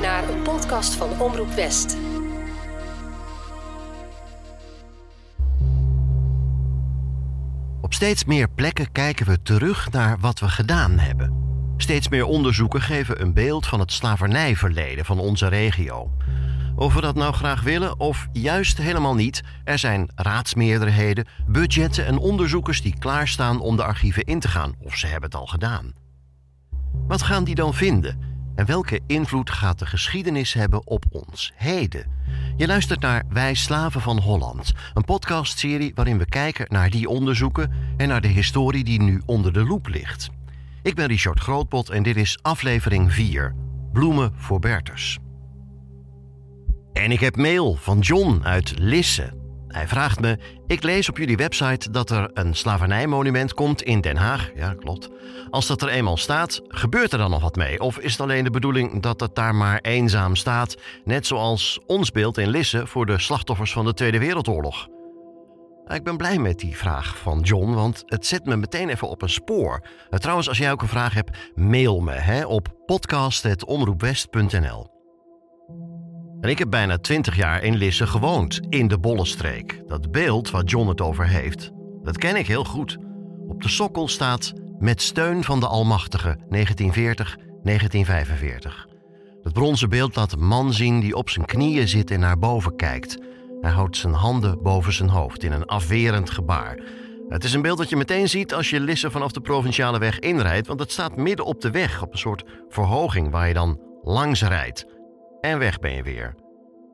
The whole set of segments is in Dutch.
naar een podcast van Omroep West. Op steeds meer plekken kijken we terug naar wat we gedaan hebben. Steeds meer onderzoeken geven een beeld van het slavernijverleden van onze regio. Of we dat nou graag willen of juist helemaal niet, er zijn raadsmeerderheden, budgetten en onderzoekers die klaarstaan om de archieven in te gaan, of ze hebben het al gedaan. Wat gaan die dan vinden? En welke invloed gaat de geschiedenis hebben op ons heden? Je luistert naar Wij Slaven van Holland, een podcastserie waarin we kijken naar die onderzoeken en naar de historie die nu onder de loep ligt. Ik ben Richard Grootpot en dit is aflevering 4, Bloemen voor Bertus. En ik heb mail van John uit Lisse. Hij vraagt me: Ik lees op jullie website dat er een slavernijmonument komt in Den Haag. Ja, klopt. Als dat er eenmaal staat, gebeurt er dan nog wat mee? Of is het alleen de bedoeling dat het daar maar eenzaam staat, net zoals ons beeld in Lisse voor de slachtoffers van de Tweede Wereldoorlog? Nou, ik ben blij met die vraag van John, want het zet me meteen even op een spoor. Uh, trouwens, als jij ook een vraag hebt, mail me hè, op podcast.omroepwest.nl. En ik heb bijna twintig jaar in Lisse gewoond, in de Bollenstreek. Dat beeld waar John het over heeft, dat ken ik heel goed. Op de sokkel staat Met steun van de Almachtige 1940-1945. Het bronzen beeld laat een man zien die op zijn knieën zit en naar boven kijkt. Hij houdt zijn handen boven zijn hoofd in een afwerend gebaar. Het is een beeld dat je meteen ziet als je Lisse vanaf de provinciale weg inrijdt, want het staat midden op de weg, op een soort verhoging waar je dan langs rijdt. En weg ben je weer.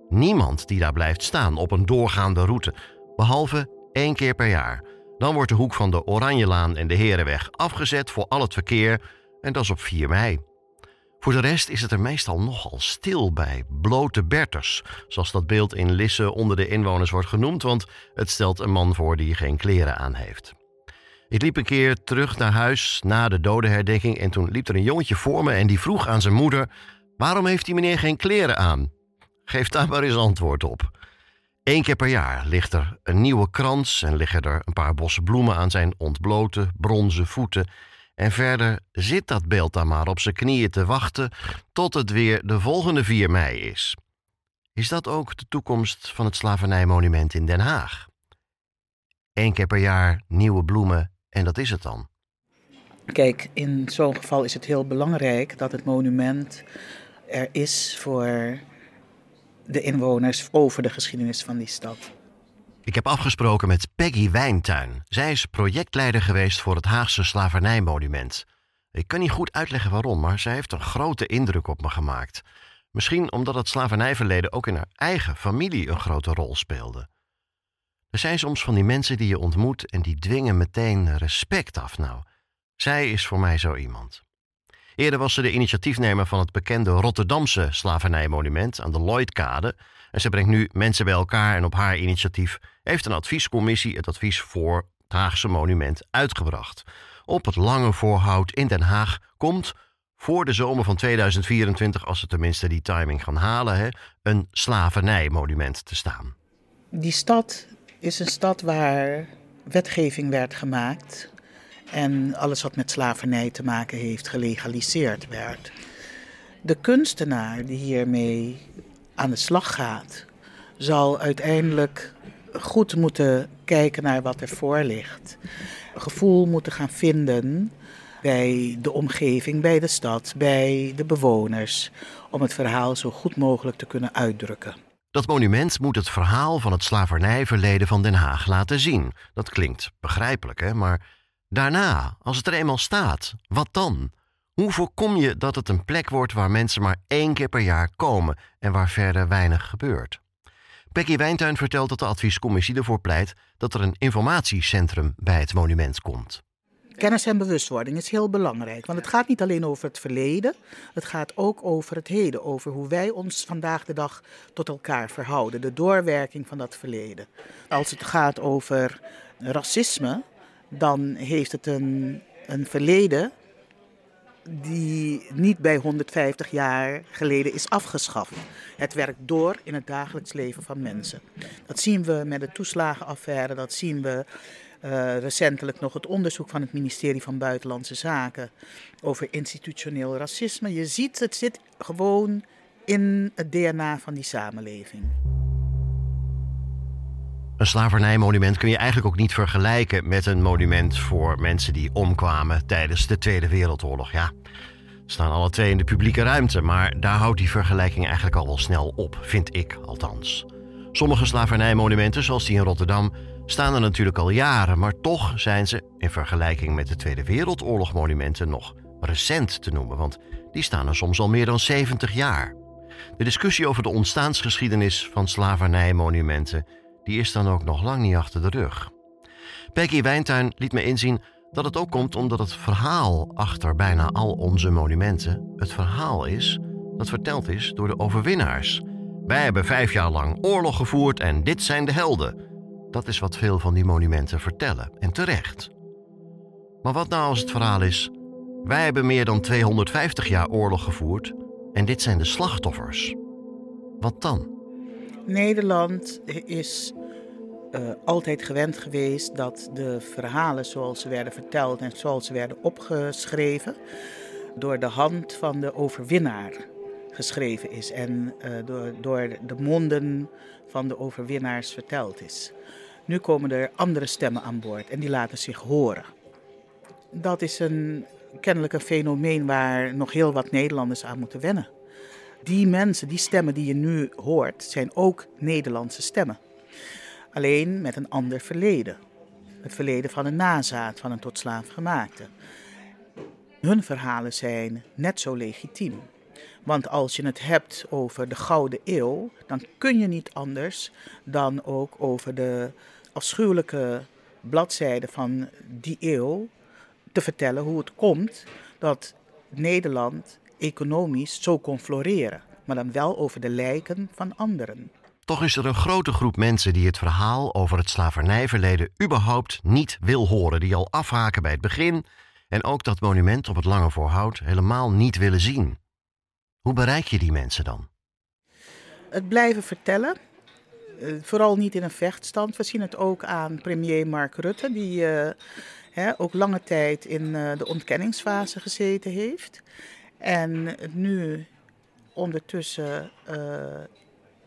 Niemand die daar blijft staan op een doorgaande route, behalve één keer per jaar. Dan wordt de hoek van de Oranjelaan en de Herenweg afgezet voor al het verkeer en dat is op 4 mei. Voor de rest is het er meestal nogal stil bij blote Berters, zoals dat beeld in Lisse onder de inwoners wordt genoemd, want het stelt een man voor die geen kleren aan heeft. Ik liep een keer terug naar huis na de dodenherdenking en toen liep er een jongetje voor me en die vroeg aan zijn moeder: Waarom heeft die meneer geen kleren aan? Geef daar maar eens antwoord op. Eén keer per jaar ligt er een nieuwe krans en liggen er een paar bossen bloemen aan zijn ontblote bronzen voeten. En verder zit dat beeld dan maar op zijn knieën te wachten tot het weer de volgende 4 mei is. Is dat ook de toekomst van het slavernijmonument in Den Haag? Eén keer per jaar nieuwe bloemen en dat is het dan. Kijk, in zo'n geval is het heel belangrijk dat het monument er is voor de inwoners over de geschiedenis van die stad. Ik heb afgesproken met Peggy Wijntuin. Zij is projectleider geweest voor het Haagse slavernijmonument. Ik kan niet goed uitleggen waarom, maar zij heeft een grote indruk op me gemaakt. Misschien omdat het slavernijverleden ook in haar eigen familie een grote rol speelde. Er zijn soms van die mensen die je ontmoet en die dwingen meteen respect af. Nou, zij is voor mij zo iemand. Eerder was ze de initiatiefnemer van het bekende Rotterdamse slavernijmonument aan de Lloydkade. En ze brengt nu mensen bij elkaar en op haar initiatief heeft een adviescommissie het advies voor het Haagse monument uitgebracht. Op het lange voorhout in Den Haag komt voor de zomer van 2024, als ze tenminste die timing gaan halen, hè, een slavernijmonument te staan. Die stad is een stad waar wetgeving werd gemaakt en alles wat met slavernij te maken heeft gelegaliseerd werd. De kunstenaar die hiermee aan de slag gaat, zal uiteindelijk goed moeten kijken naar wat er voor ligt. Gevoel moeten gaan vinden bij de omgeving, bij de stad, bij de bewoners, om het verhaal zo goed mogelijk te kunnen uitdrukken. Dat monument moet het verhaal van het slavernijverleden van Den Haag laten zien. Dat klinkt begrijpelijk, hè? Maar daarna, als het er eenmaal staat, wat dan? Hoe voorkom je dat het een plek wordt waar mensen maar één keer per jaar komen en waar verder weinig gebeurt? Becky Wijntuin vertelt dat de adviescommissie ervoor pleit dat er een informatiecentrum bij het monument komt. Kennis en bewustwording is heel belangrijk, want het gaat niet alleen over het verleden, het gaat ook over het heden, over hoe wij ons vandaag de dag tot elkaar verhouden, de doorwerking van dat verleden. Als het gaat over racisme, dan heeft het een, een verleden die niet bij 150 jaar geleden is afgeschaft. Het werkt door in het dagelijks leven van mensen. Dat zien we met de toeslagenaffaire, dat zien we uh, recentelijk nog het onderzoek van het ministerie van Buitenlandse Zaken over institutioneel racisme. Je ziet, het zit gewoon in het DNA van die samenleving. Een slavernijmonument kun je eigenlijk ook niet vergelijken met een monument voor mensen die omkwamen tijdens de Tweede Wereldoorlog. Ja, staan alle twee in de publieke ruimte, maar daar houdt die vergelijking eigenlijk al wel snel op, vind ik althans. Sommige slavernijmonumenten, zoals die in Rotterdam, staan er natuurlijk al jaren, maar toch zijn ze in vergelijking met de Tweede Wereldoorlog-monumenten nog recent te noemen, want die staan er soms al meer dan 70 jaar. De discussie over de ontstaansgeschiedenis van slavernijmonumenten die is dan ook nog lang niet achter de rug. Peggy Wijntuin liet me inzien dat het ook komt omdat het verhaal achter bijna al onze monumenten het verhaal is dat verteld is door de overwinnaars. Wij hebben vijf jaar lang oorlog gevoerd en dit zijn de helden. Dat is wat veel van die monumenten vertellen, en terecht. Maar wat nou als het verhaal is: wij hebben meer dan 250 jaar oorlog gevoerd en dit zijn de slachtoffers? Wat dan? Nederland is uh, altijd gewend geweest dat de verhalen zoals ze werden verteld en zoals ze werden opgeschreven, door de hand van de overwinnaar geschreven is en uh, door, door de monden van de overwinnaars verteld is. Nu komen er andere stemmen aan boord en die laten zich horen. Dat is een kennelijk een fenomeen waar nog heel wat Nederlanders aan moeten wennen. Die mensen, die stemmen die je nu hoort, zijn ook Nederlandse stemmen. Alleen met een ander verleden. Het verleden van een nazaat van een tot slaaf gemaakte. Hun verhalen zijn net zo legitiem. Want als je het hebt over de Gouden Eeuw, dan kun je niet anders dan ook over de afschuwelijke bladzijden van die eeuw te vertellen hoe het komt dat Nederland economisch zo kon floreren, maar dan wel over de lijken van anderen. Toch is er een grote groep mensen die het verhaal over het slavernijverleden überhaupt niet wil horen, die al afhaken bij het begin en ook dat monument op het Lange Voorhout helemaal niet willen zien. Hoe bereik je die mensen dan? Het blijven vertellen, eh, vooral niet in een vechtstand. We zien het ook aan premier Mark Rutte, die uh, ook lange tijd in uh, de ontkenningsfase gezeten heeft. En nu ondertussen uh,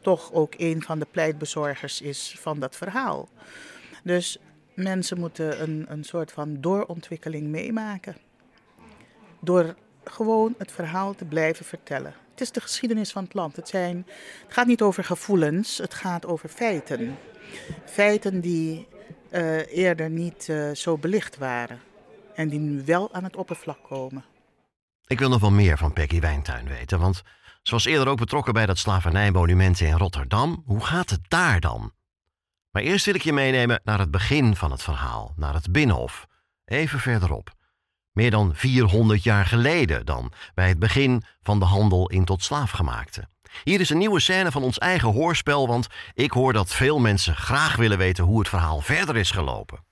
toch ook een van de pleitbezorgers is van dat verhaal. Dus mensen moeten een, een soort van doorontwikkeling meemaken. Door gewoon het verhaal te blijven vertellen. Het is de geschiedenis van het land. Het, zijn, het gaat niet over gevoelens, het gaat over feiten. Feiten die uh, eerder niet uh, zo belicht waren en die nu wel aan het oppervlak komen. Ik wil nog wel meer van Peggy Wijntuin weten, want ze was eerder ook betrokken bij dat slavernijmonument in Rotterdam. Hoe gaat het daar dan? Maar eerst wil ik je meenemen naar het begin van het verhaal, naar het Binnenhof, even verderop. Meer dan 400 jaar geleden dan, bij het begin van de handel in tot slaafgemaakte. Hier is een nieuwe scène van ons eigen hoorspel, want ik hoor dat veel mensen graag willen weten hoe het verhaal verder is gelopen.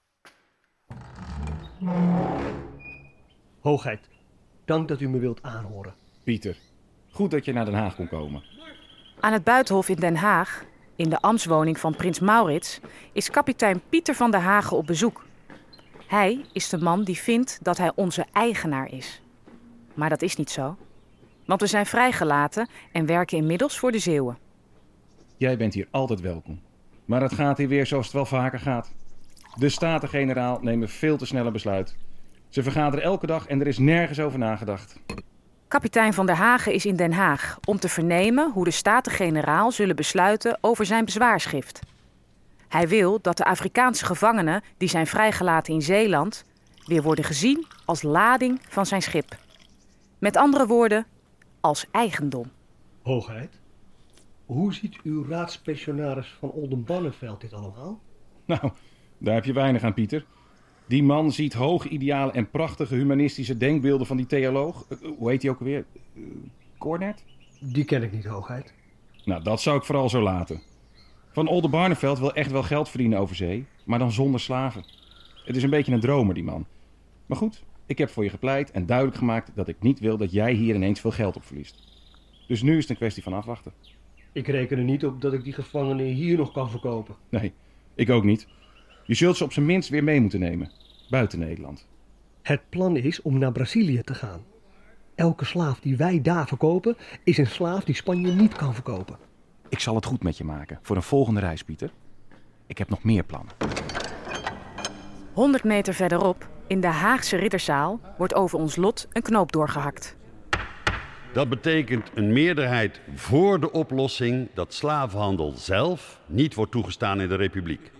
Hoogheid, dank dat u me wilt aanhoren. Pieter, goed dat je naar Den Haag kon komen. Aan het Buitenhof in Den Haag, in de ambtswoning van prins Maurits, is kapitein Pieter van der Hagen op bezoek. Hij is de man die vindt dat hij onze eigenaar is. Maar dat is niet zo. Want we zijn vrijgelaten en werken inmiddels voor de Zeeuwen. Jij bent hier altijd welkom. Maar het gaat hier weer zoals het wel vaker gaat. De Staten-Generaal nemen veel te snelle besluit. Ze vergaderen elke dag en er is nergens over nagedacht. Kapitein van der Hagen is in Den Haag om te vernemen hoe de Staten-Generaal zullen besluiten over zijn bezwaarschrift. Hij wil dat de Afrikaanse gevangenen die zijn vrijgelaten in Zeeland weer worden gezien als lading van zijn schip. Met andere woorden, als eigendom. Hoogheid, hoe ziet uw raadspensionaris van Oldenbarneveld dit allemaal? Nou, daar heb je weinig aan, Pieter. Die man ziet hoge idealen en prachtige humanistische denkbeelden van die theoloog. Uh, hoe heet hij ook alweer? Cornet? Die ken ik niet, hoogheid. Nou, dat zou ik vooral zo laten. Van Oldenbarneveld wil echt wel geld verdienen over zee, maar dan zonder slaven. Het is een beetje een dromer, die man. Maar goed, ik heb voor je gepleit en duidelijk gemaakt dat ik niet wil dat jij hier ineens veel geld op verliest. Dus nu is het een kwestie van afwachten. Ik reken er niet op dat ik die gevangenen hier nog kan verkopen. Nee, ik ook niet. Je zult ze op zijn minst weer mee moeten nemen. Buiten Nederland. Het plan is om naar Brazilië te gaan. Elke slaaf die wij daar verkopen, is een slaaf die Spanje niet kan verkopen. Ik zal het goed met je maken voor een volgende reis, Pieter. Ik heb nog meer plannen. 100 meter verderop, in de Haagse Ridderzaal, wordt over ons lot een knoop doorgehakt. Dat betekent een meerderheid voor de oplossing dat slavenhandel zelf niet wordt toegestaan in de Republiek.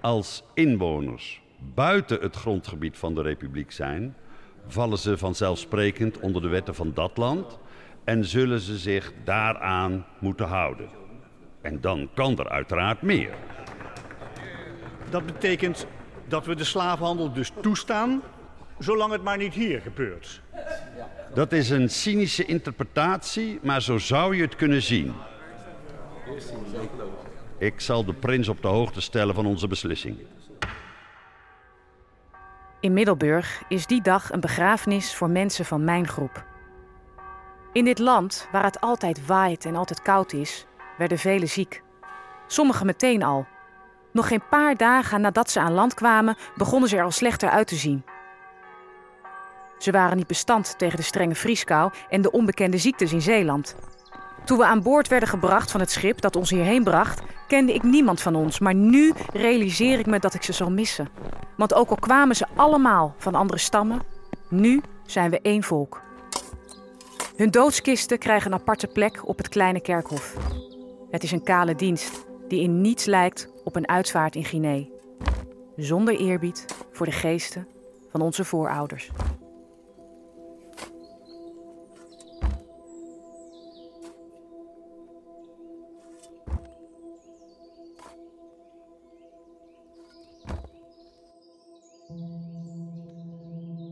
Als inwoners buiten het grondgebied van de Republiek zijn, vallen ze vanzelfsprekend onder de wetten van dat land en zullen ze zich daaraan moeten houden. En dan kan er uiteraard meer. Dat betekent dat we de slavenhandel dus toestaan, zolang het maar niet hier gebeurt. Dat is een cynische interpretatie, maar zo zou je het kunnen zien. Ik zal de prins op de hoogte stellen van onze beslissing. In Middelburg is die dag een begrafenis voor mensen van mijn groep. In dit land, waar het altijd waait en altijd koud is, werden velen ziek. Sommigen meteen al. Nog geen paar dagen nadat ze aan land kwamen, begonnen ze er al slechter uit te zien. Ze waren niet bestand tegen de strenge vrieskou en de onbekende ziektes in Zeeland. Toen we aan boord werden gebracht van het schip dat ons hierheen bracht, kende ik niemand van ons. Maar nu realiseer ik me dat ik ze zal missen. Want ook al kwamen ze allemaal van andere stammen, nu zijn we één volk. Hun doodskisten krijgen een aparte plek op het kleine kerkhof. Het is een kale dienst die in niets lijkt op een uitvaart in Guinea. Zonder eerbied voor de geesten van onze voorouders.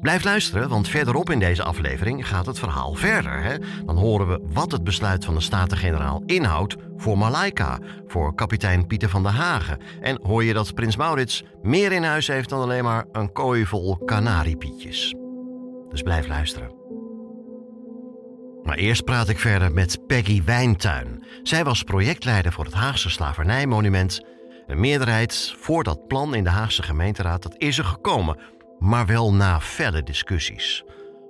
Blijf luisteren, want verderop in deze aflevering gaat het verhaal verder. Hè? Dan horen we wat het besluit van de Staten-Generaal inhoudt voor Malaika, voor kapitein Pieter van der Hagen. En hoor je dat Prins Maurits meer in huis heeft dan alleen maar een kooi vol kanariepietjes. Dus blijf luisteren. Maar eerst praat ik verder met Peggy Wijntuin. Zij was projectleider voor het Haagse Slavernijmonument. Een meerderheid voor dat plan in de Haagse gemeenteraad, dat is er gekomen maar wel na felle discussies.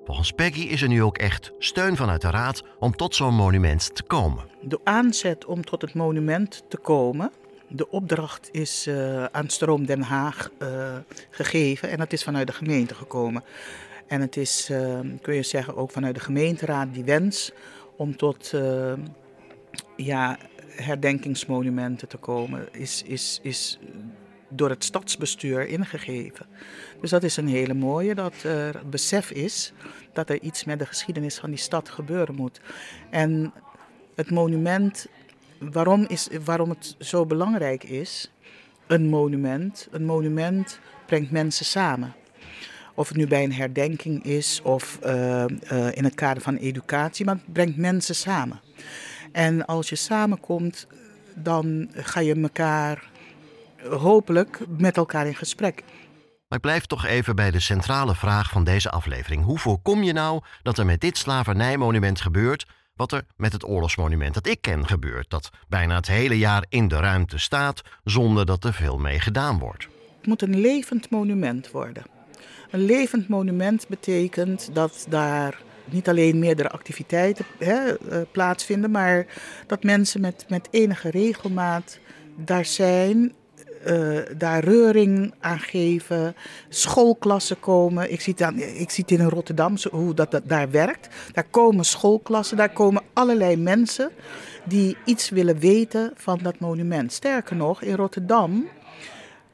Volgens Peggy is er nu ook echt steun vanuit de Raad om tot zo'n monument te komen. De aanzet om tot het monument te komen, de opdracht is uh, aan Stroom Den Haag uh, gegeven en dat is vanuit de gemeente gekomen. En het is, uh, kun je zeggen, ook vanuit de gemeenteraad die wens om tot ja, herdenkingsmonumenten te komen, is, is, is door het stadsbestuur ingegeven. Dus dat is een hele mooie, dat er besef is dat er iets met de geschiedenis van die stad gebeuren moet. En het monument, waarom, is, waarom het zo belangrijk is, een monument, een monument brengt mensen samen. Of het nu bij een herdenking is of uh, uh, in het kader van educatie, maar het brengt mensen samen. En als je samenkomt, dan ga je elkaar hopelijk met elkaar in gesprek. Maar ik blijf toch even bij de centrale vraag van deze aflevering. Hoe voorkom je nou dat er met dit slavernijmonument gebeurt wat er met het oorlogsmonument dat ik ken gebeurt, dat bijna het hele jaar in de ruimte staat zonder dat er veel mee gedaan wordt? Het moet een levend monument worden. Een levend monument betekent dat daar niet alleen meerdere activiteiten hè, uh, plaatsvinden, maar dat mensen met, met enige regelmaat daar zijn uh, daar reuring aan geven, schoolklassen komen. Ik zie aan, ik zie het in Rotterdam hoe dat, dat daar werkt. Daar komen schoolklassen, daar komen allerlei mensen die iets willen weten van dat monument. Sterker nog, in Rotterdam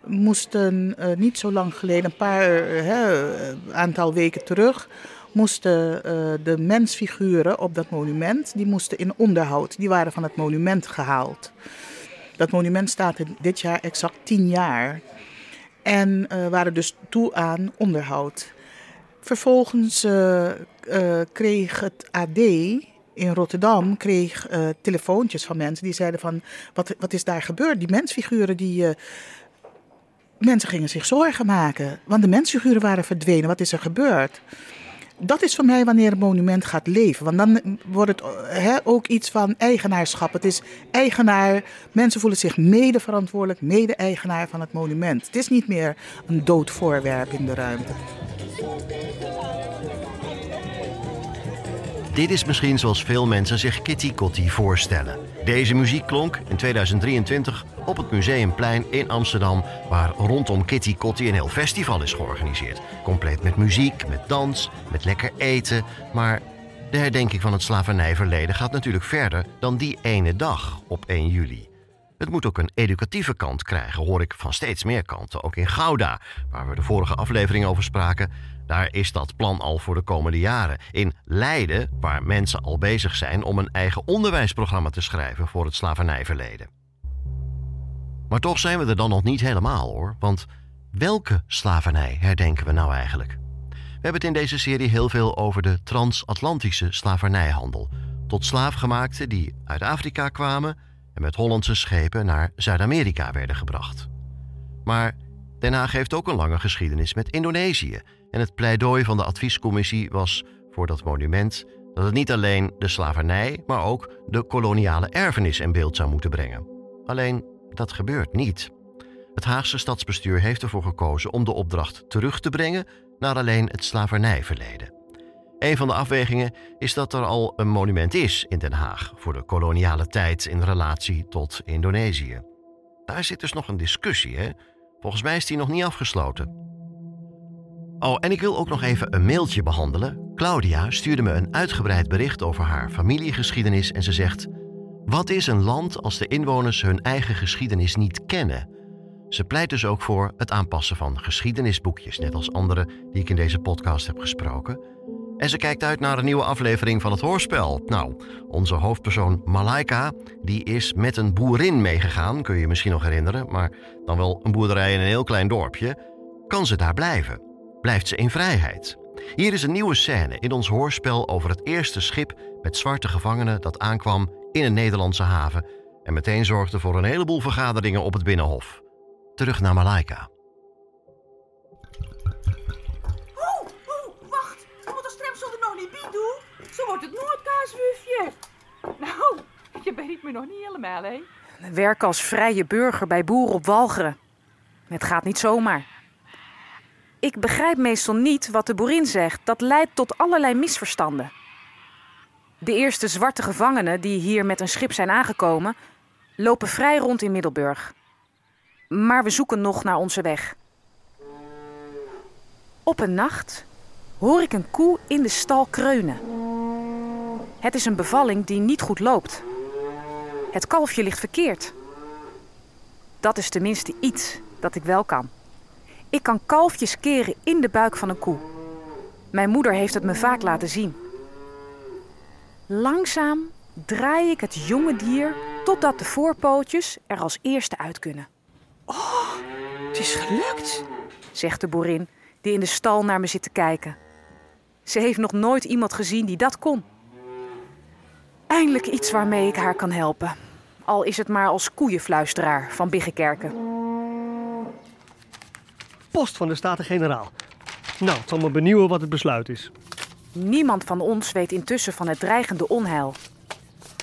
moesten uh, niet zo lang geleden, een paar uh, aantal weken terug, moesten de mensfiguren op dat monument, die moesten in onderhoud. Die waren van het monument gehaald. Dat monument staat dit jaar exact tien jaar. En uh, waren dus toe aan onderhoud. Vervolgens uh, uh, kreeg het AD in Rotterdam kreeg, telefoontjes van mensen die zeiden van... Wat, wat is daar gebeurd? Die mensfiguren die... mensen gingen zich zorgen maken. Want de mensfiguren waren verdwenen. Wat is er gebeurd? Dat is voor mij wanneer een monument gaat leven. Want dan wordt het he, ook iets van eigenaarschap. Het is eigenaar. Mensen voelen zich mede verantwoordelijk, mede-eigenaar van het monument. Het is niet meer een dood voorwerp in de ruimte. Dit is misschien zoals veel mensen zich Kitty Kotti voorstellen. Deze muziek klonk in 2023 op het Museumplein in Amsterdam, waar rondom Kitty Kotti een heel festival is georganiseerd. Compleet met muziek, met dans, met lekker eten. Maar de herdenking van het slavernijverleden gaat natuurlijk verder dan die ene dag op 1 juli. Het moet ook een educatieve kant krijgen, hoor ik van steeds meer kanten. Ook in Gouda, waar we de vorige aflevering over spraken, daar is dat plan al voor de komende jaren. In Leiden, waar mensen al bezig zijn om een eigen onderwijsprogramma te schrijven voor het slavernijverleden. Maar toch zijn we er dan nog niet helemaal hoor, want welke slavernij herdenken we nou eigenlijk? We hebben het in deze serie heel veel over de transatlantische slavernijhandel. Tot slaafgemaakten die uit Afrika kwamen en met Hollandse schepen naar Zuid-Amerika werden gebracht. Maar Den Haag heeft ook een lange geschiedenis met Indonesië. En het pleidooi van de adviescommissie was voor dat monument dat het niet alleen de slavernij, maar ook de koloniale erfenis in beeld zou moeten brengen. Alleen dat gebeurt niet. Het Haagse stadsbestuur heeft ervoor gekozen om de opdracht terug te brengen naar alleen het slavernijverleden. Een van de afwegingen is dat er al een monument is in Den Haag voor de koloniale tijd in relatie tot Indonesië. Daar zit dus nog een discussie, hè? Volgens mij is die nog niet afgesloten. Oh, en ik wil ook nog even een mailtje behandelen. Claudia stuurde me een uitgebreid bericht over haar familiegeschiedenis en ze zegt: Wat is een land als de inwoners hun eigen geschiedenis niet kennen? Ze pleit dus ook voor het aanpassen van geschiedenisboekjes, net als andere die ik in deze podcast heb gesproken. En ze kijkt uit naar een nieuwe aflevering van het hoorspel. Nou, onze hoofdpersoon Malaika, die is met een boerin meegegaan, kun je je misschien nog herinneren, maar dan wel een boerderij in een heel klein dorpje. Kan ze daar blijven? Blijft ze in vrijheid? Hier is een nieuwe scène in ons hoorspel over het eerste schip met zwarte gevangenen dat aankwam in een Nederlandse haven en meteen zorgde voor een heleboel vergaderingen op het Binnenhof. Terug naar Malaika. Ho, ho, wacht. Je moet de stremsel er nog niet bij doen. Zo wordt het Noordkaaswufje. Nou, je weet me nog niet helemaal, hè? Werken als vrije burger bij boeren op Walcheren. Het gaat niet zomaar. Ik begrijp meestal niet wat de boerin zegt. Dat leidt tot allerlei misverstanden. De eerste zwarte gevangenen die hier met een schip zijn aangekomen, lopen vrij rond in Middelburg. Maar we zoeken nog naar onze weg. Op een nacht hoor ik een koe in de stal kreunen. Het is een bevalling die niet goed loopt. Het kalfje ligt verkeerd. Dat is tenminste iets dat ik wel kan. Ik kan kalfjes keren in de buik van een koe. Mijn moeder heeft het me vaak laten zien. Langzaam draai ik het jonge dier totdat de voorpootjes er als eerste uit kunnen. Oh, Het is gelukt. zegt de boerin, die in de stal naar me zit te kijken. Ze heeft nog nooit iemand gezien die dat kon. Eindelijk iets waarmee ik haar kan helpen. Al is het maar als koeienfluisteraar van Biggekerken. Post van de Staten-Generaal. Nou, het zal me benieuwen wat het besluit is. Niemand van ons weet intussen van het dreigende onheil.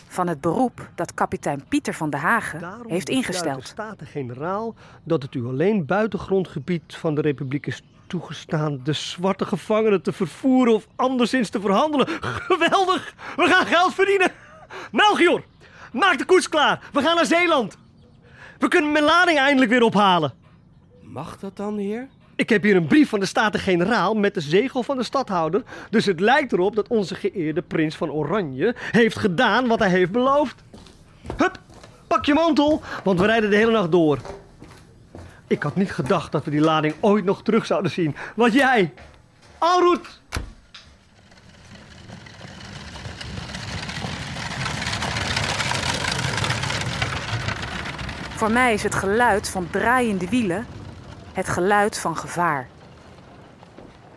Van het beroep dat kapitein Pieter van der Hagen Daarom heeft ingesteld. de Staten-Generaal dat het u alleen buitengrondgebied van de Republiek is toegestaan de zwarte gevangenen te vervoeren of anderszins te verhandelen. Geweldig! We gaan geld verdienen! Melchior, maak de koets klaar. We gaan naar Zeeland. We kunnen mijn lading eindelijk weer ophalen. Mag dat dan, heer? Ik heb hier een brief van de Staten-Generaal met de zegel van de stadhouder. Dus het lijkt erop dat onze geëerde prins van Oranje heeft gedaan wat hij heeft beloofd. Hup, pak je mantel, want we rijden de hele nacht door. Ik had niet gedacht dat we die lading ooit nog terug zouden zien. Wat jij? Alroet! Voor mij is het geluid van draaiende wielen het geluid van gevaar.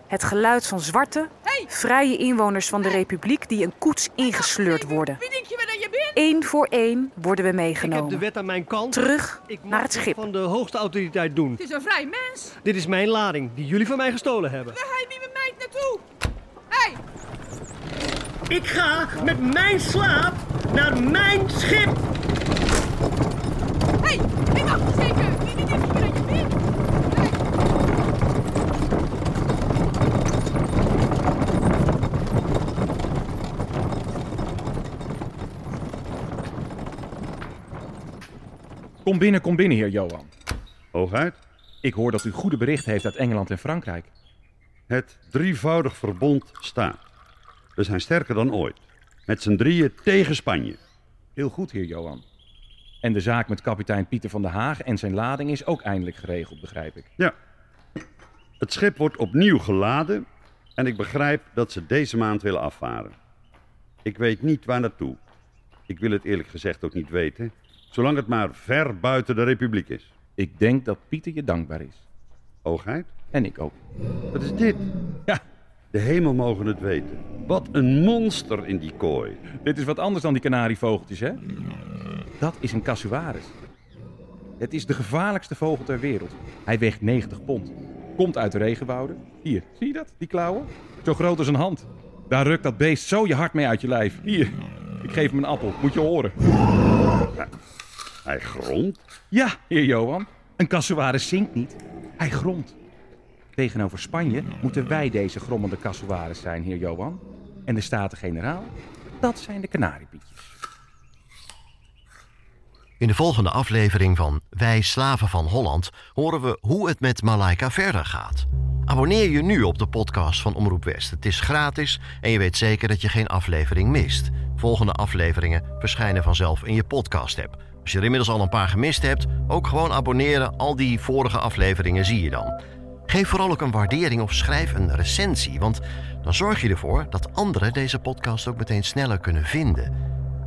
Het geluid van zwarte, Hey! vrije inwoners van de republiek die een koets ingesleurd worden. Wie denk je wel dat je bent? Eén voor één worden we Ik heb de meegenomen. wet aan mijn kant. Terug Ik mag naar het schip. van de hoogste autoriteit doen. Het is een vrij mens. Dit is mijn lading, die jullie van mij gestolen hebben. Waar ga je met mijn meid naartoe? Hé, hey, Ik ga met mijn slaap naar mijn schip. hey, ik wacht eens even. Wie wie denk je wel dat je bent? Hey. Kom binnen, kom binnen, heer Johan. Hooguit. Ik hoor dat u goede bericht heeft uit Engeland en Frankrijk. Het drievoudig verbond staat. We zijn sterker dan ooit. Met z'n drieën tegen Spanje. Heel goed, heer Johan. En de zaak met kapitein Pieter van der Haag en zijn lading is ook eindelijk geregeld, begrijp ik. Ja. Het schip wordt opnieuw geladen en ik begrijp dat ze deze maand willen afvaren. Ik weet niet waar naartoe. Ik wil het eerlijk gezegd ook niet weten, zolang het maar ver buiten de republiek is. Ik denk dat Pieter je dankbaar is. Oogheid? En ik ook. Wat is dit? Ja, De hemel mogen het weten. Wat een monster in die kooi. dit is wat anders dan die kanarievogeltjes, hè? Dat is een casuaris. Het is de gevaarlijkste vogel ter wereld. Hij weegt 90 pond. Komt uit de regenwouden. Hier, zie je dat? Die klauwen? Zo groot als een hand. Daar rukt dat beest zo je hart mee uit je lijf. Hier, ik geef hem een appel. Moet je horen. Hij grondt. Ja, heer Johan. Een casuaris zinkt niet. Hij gromt. Tegenover Spanje moeten wij deze grommende casuaris zijn, heer Johan. En de Staten-Generaal, dat zijn de kanariepietjes. In de volgende aflevering van Wij Slaven van Holland horen we hoe het met Malaika verder gaat. Abonneer je nu op de podcast van Omroep West. Het is gratis en je weet zeker dat je geen aflevering mist. Volgende afleveringen verschijnen vanzelf in je podcast-app. Als je er inmiddels al een paar gemist hebt, ook gewoon abonneren. Al die vorige afleveringen zie je dan. Geef vooral ook een waardering of schrijf een recensie, want dan zorg je ervoor dat anderen deze podcast ook meteen sneller kunnen vinden.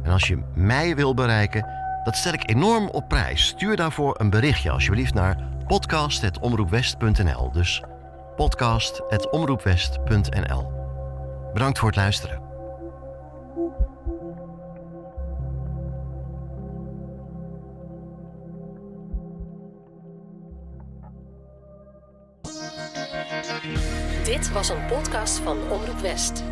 En als je mij wil bereiken, dat stel ik enorm op prijs. Stuur daarvoor een berichtje alsjeblieft naar podcast.omroepwest.nl. Dus podcast.omroepwest.nl. Bedankt voor het luisteren. Dit was een podcast van Omroep West.